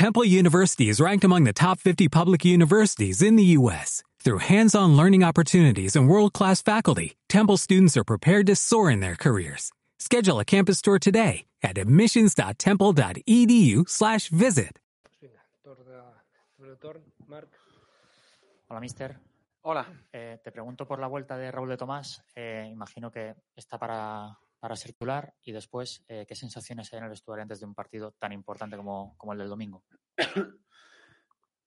Temple University is ranked among the top 50 public universities in the U.S. Through hands-on learning opportunities and world-class faculty, Temple students are prepared to soar in their careers. Schedule a campus tour today at admissions.temple.edu/visit. Hola, mister. Hola. Eh, te pregunto por la vuelta de Raúl de Tomás. Eh, imagino que está para, para ser titular y después, eh, ¿qué sensaciones hay en el vestuario antes de un partido tan importante como, el del domingo?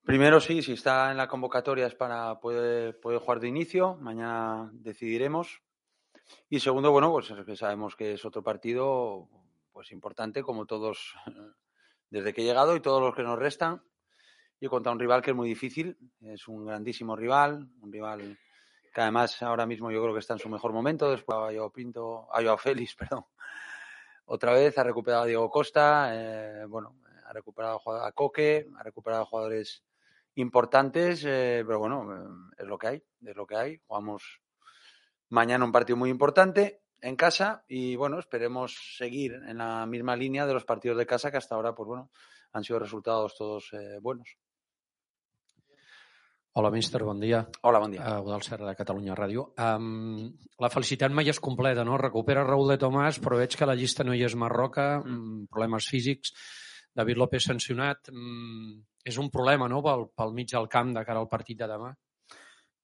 Primero sí, si está en la convocatoria es para poder, jugar de inicio, mañana decidiremos. Y segundo, bueno, pues sabemos que es otro partido pues importante como todos desde que he llegado y todos los que nos restan. Y contra un rival que es muy difícil, es un grandísimo rival, un rival que además ahora mismo yo creo que está en su mejor momento, después ha Joao Pinto, a Joao Félix, perdón, otra vez, ha recuperado a Diego Costa, eh, bueno, ha recuperado a Coque, ha recuperado a jugadores importantes, eh, pero bueno, eh, es lo que hay, es lo que hay. Jugamos mañana un partido muy importante en casa y bueno, esperemos seguir en la misma línea de los partidos de casa que hasta ahora, pues bueno, han sido resultados todos buenos. Hola, míster, bon dia. Hola, bon dia. Uh, Eudal Serra de Catalunya Ràdio. Um, la felicitat mai és completa, no? Recupera Raúl de Tomàs, però veig que la llista no hi és Marroca, mm. problemes físics, David López sancionat. Mm, és un problema, no?, pel, pel mig del camp de cara al partit de demà.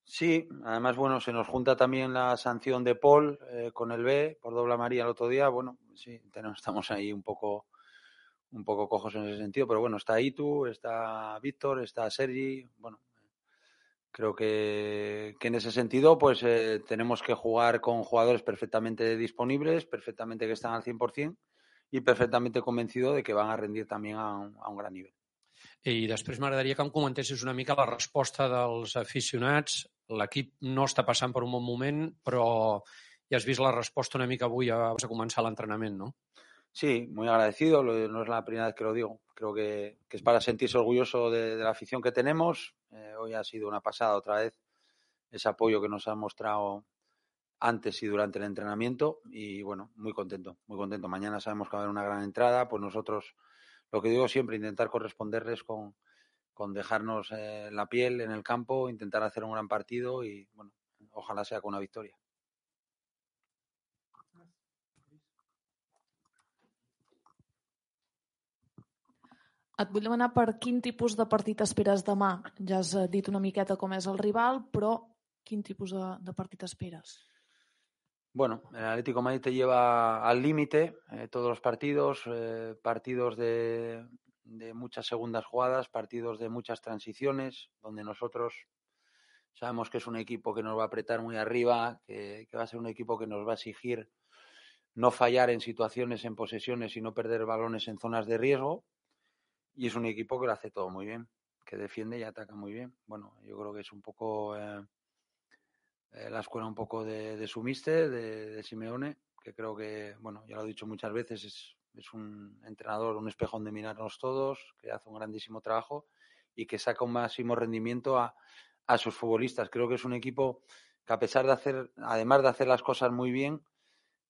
Sí, además, bueno, se nos junta también la sanción de Paul eh, con el B por doble amarilla el otro día. Bueno, sí, tenemos, estamos ahí un poco, un poco cojos en ese sentido, pero bueno, está Itu, está Víctor, está Sergi. Bueno, creo que, que en ese sentido, pues eh, tenemos que jugar con jugadores perfectamente disponibles, perfectamente que están al 100% y perfectamente convencido de que van a rendir también a un, a un gran nivell. I després m'agradaria que em comentessis una mica la resposta dels aficionats. L'equip no està passant per un bon moment, però ja has vist la resposta una mica avui abans de començar l'entrenament, no? Sí, muy agradecido. No es la primera vez que lo digo. Creo que, que es para sentirse orgulloso de, la afición que tenemos. Eh, hoy ha sido una pasada otra vez ese apoyo que nos han mostrado antes y durante el entrenamiento. Y bueno, muy contento, muy contento. Mañana sabemos que va a haber una gran entrada. Pues nosotros, lo que digo siempre, intentar corresponderles con, con dejarnos eh, la piel en el campo, intentar hacer un gran partido y bueno, ojalá sea con una victoria. Et vull demanar per quin tipus de partit esperes demà. Ja has eh, dit una miqueta com és el rival, però quin tipus de, de partit? Bueno, el Atlético de Madrid te lleva al límite eh, todos los partidos, eh, partidos de, de, muchas segundas jugadas, partidos de muchas transiciones, donde nosotros sabemos que es un equipo que nos va a apretar muy arriba, que va a ser un equipo que nos va a exigir no fallar en situaciones, en posesiones y no perder balones en zonas de riesgo. Y es un equipo que lo hace todo muy bien, que defiende y ataca muy bien. Bueno, yo creo que es un poco eh, eh, la escuela un poco de, de su mister, de, de, Simeone, que creo que, bueno, ya lo he dicho muchas veces, es, es un entrenador, un espejo donde mirarnos todos, que hace un grandísimo trabajo y que saca un máximo rendimiento a, a sus futbolistas. Creo que es un equipo que a pesar de hacer, además de hacer las cosas muy bien,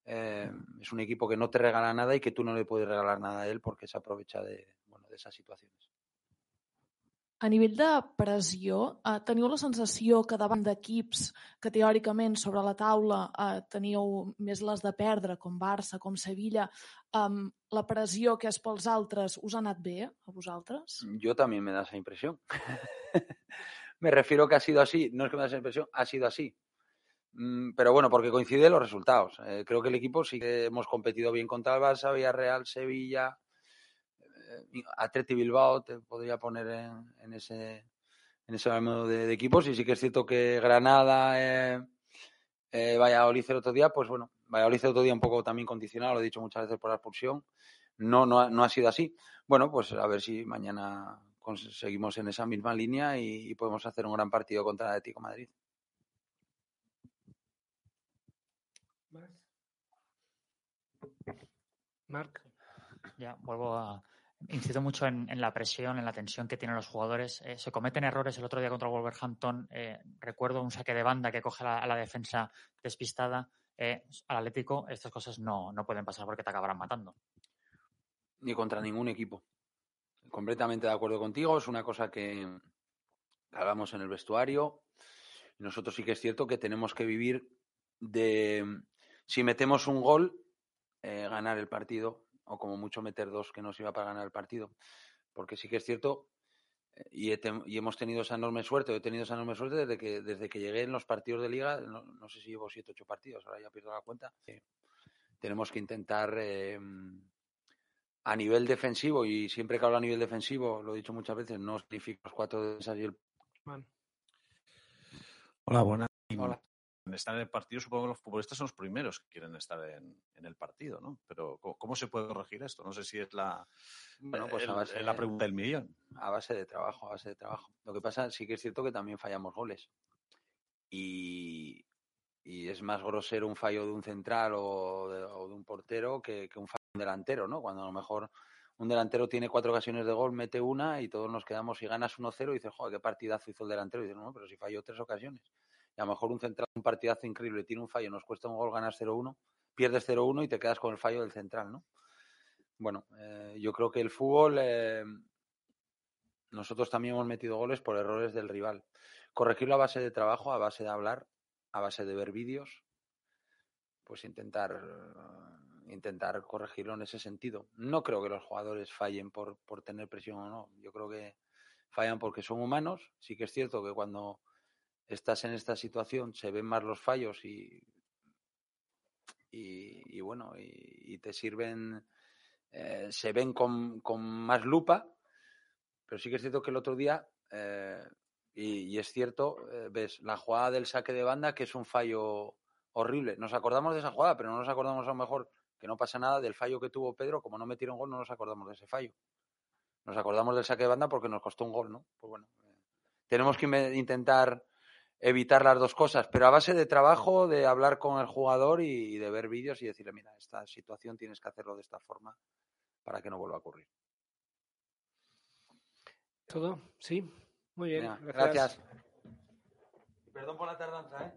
eh, es un equipo que no te regala nada y que tú no le puedes regalar nada a él porque se aprovecha de, de esas situaciones. A nivell de pressió, eh, teniu la sensació que davant d'equips que teòricament sobre la taula eh, teníeu més les de perdre, com Barça, com Sevilla, eh, la pressió que és pels altres us ha anat bé a vosaltres? Yo también me da esa impresión. me refiero que ha sido así, no es que me da esa impresión, ha sido así. Mm, pero bueno, porque coinciden los resultados. Eh, creo que el equipo sí que hemos competido bien contra el Barça, Villarreal, Sevilla, Atleti Bilbao, te podría poner en, en ese en ese de, de, equipos. Y sí que es cierto que Granada, eh, eh, Valladolid el otro día, pues bueno, Valladolid el otro día un poco también condicionado, lo he dicho muchas veces por la expulsión. No, no, ha, no ha sido así. Bueno, pues a ver si mañana conseguimos en esa misma línea y, y podemos hacer un gran partido contra el Atlético Madrid. Marc. Ya, vuelvo a. Incido mucho en, la presión, en la tensión que tienen los jugadores. Eh, se cometen errores el otro día contra Wolverhampton. Eh, recuerdo un saque de banda que coge a la defensa despistada. Eh, al Atlético estas cosas no, no pueden pasar porque te acabarán matando. Ni contra ningún equipo. completamente de acuerdo contigo. Es una cosa que hablamos en el vestuario. Nosotros sí que es cierto que tenemos que vivir de, si metemos un gol, ganar el partido, o como mucho meter dos que nos iba para ganar el partido. Porque sí que es cierto, eh, y, y, hemos tenido esa enorme suerte, he tenido esa enorme suerte desde que, desde que llegué en los partidos de liga, no, sé si llevo siete, ocho partidos, ahora ya pierdo la cuenta. tenemos que intentar eh, a nivel defensivo, y siempre que hablo a nivel defensivo, lo he dicho muchas veces, no significa los cuatro defensas y el... Hola, buenas. Hola. Estar en el partido, supongo que los futbolistas son los primeros que quieren estar en, el partido, ¿no? Pero ¿cómo, se puede corregir esto? No sé si es la, bueno, pues la pregunta del millón. A base de trabajo, a base de trabajo. Lo que pasa, sí que es cierto que también fallamos goles. Y, y es más grosero un fallo de un central o de, un portero que, que un fallo un delantero, ¿no? Cuando a lo mejor un delantero tiene cuatro ocasiones de gol, mete una y todos nos quedamos y ganas 1-0 y dices, joder, qué partidazo hizo el delantero. Y dices, no, pero si falló tres ocasiones. A lo mejor un central, un partidazo increíble, tiene un fallo, nos cuesta un gol, ganas 0-1, pierdes 0-1 y te quedas con el fallo del central, ¿no? Bueno, eh, yo creo que el fútbol, eh, nosotros también hemos metido goles por errores del rival. Corregirlo a base de trabajo, a base de hablar, a base de ver vídeos, pues intentar intentar corregirlo en ese sentido. No creo que los jugadores fallen por, por tener presión o no. Yo creo que fallan porque son humanos. Sí que es cierto que cuando estás en esta situación se ven más los fallos y, y, bueno, y, te sirven, eh, se ven con, con, más lupa. Pero sí que es cierto que el otro día, eh, y, es cierto, eh, ves la jugada del saque de banda, que es un fallo horrible. Nos acordamos de esa jugada, pero no nos acordamos a lo mejor que no pasa nada del fallo que tuvo Pedro, como no metieron gol, no nos acordamos de ese fallo. Nos acordamos del saque de banda porque nos costó un gol, ¿no? Pues bueno, tenemos que intentar evitar las dos cosas, pero a base de trabajo, de hablar con el jugador y, de ver vídeos y decirle, mira, esta situación tienes que hacerlo de esta forma para que no vuelva a ocurrir. ¿Todo? Sí. Muy bien. gracias. Perdón por la tardanza, ¿eh?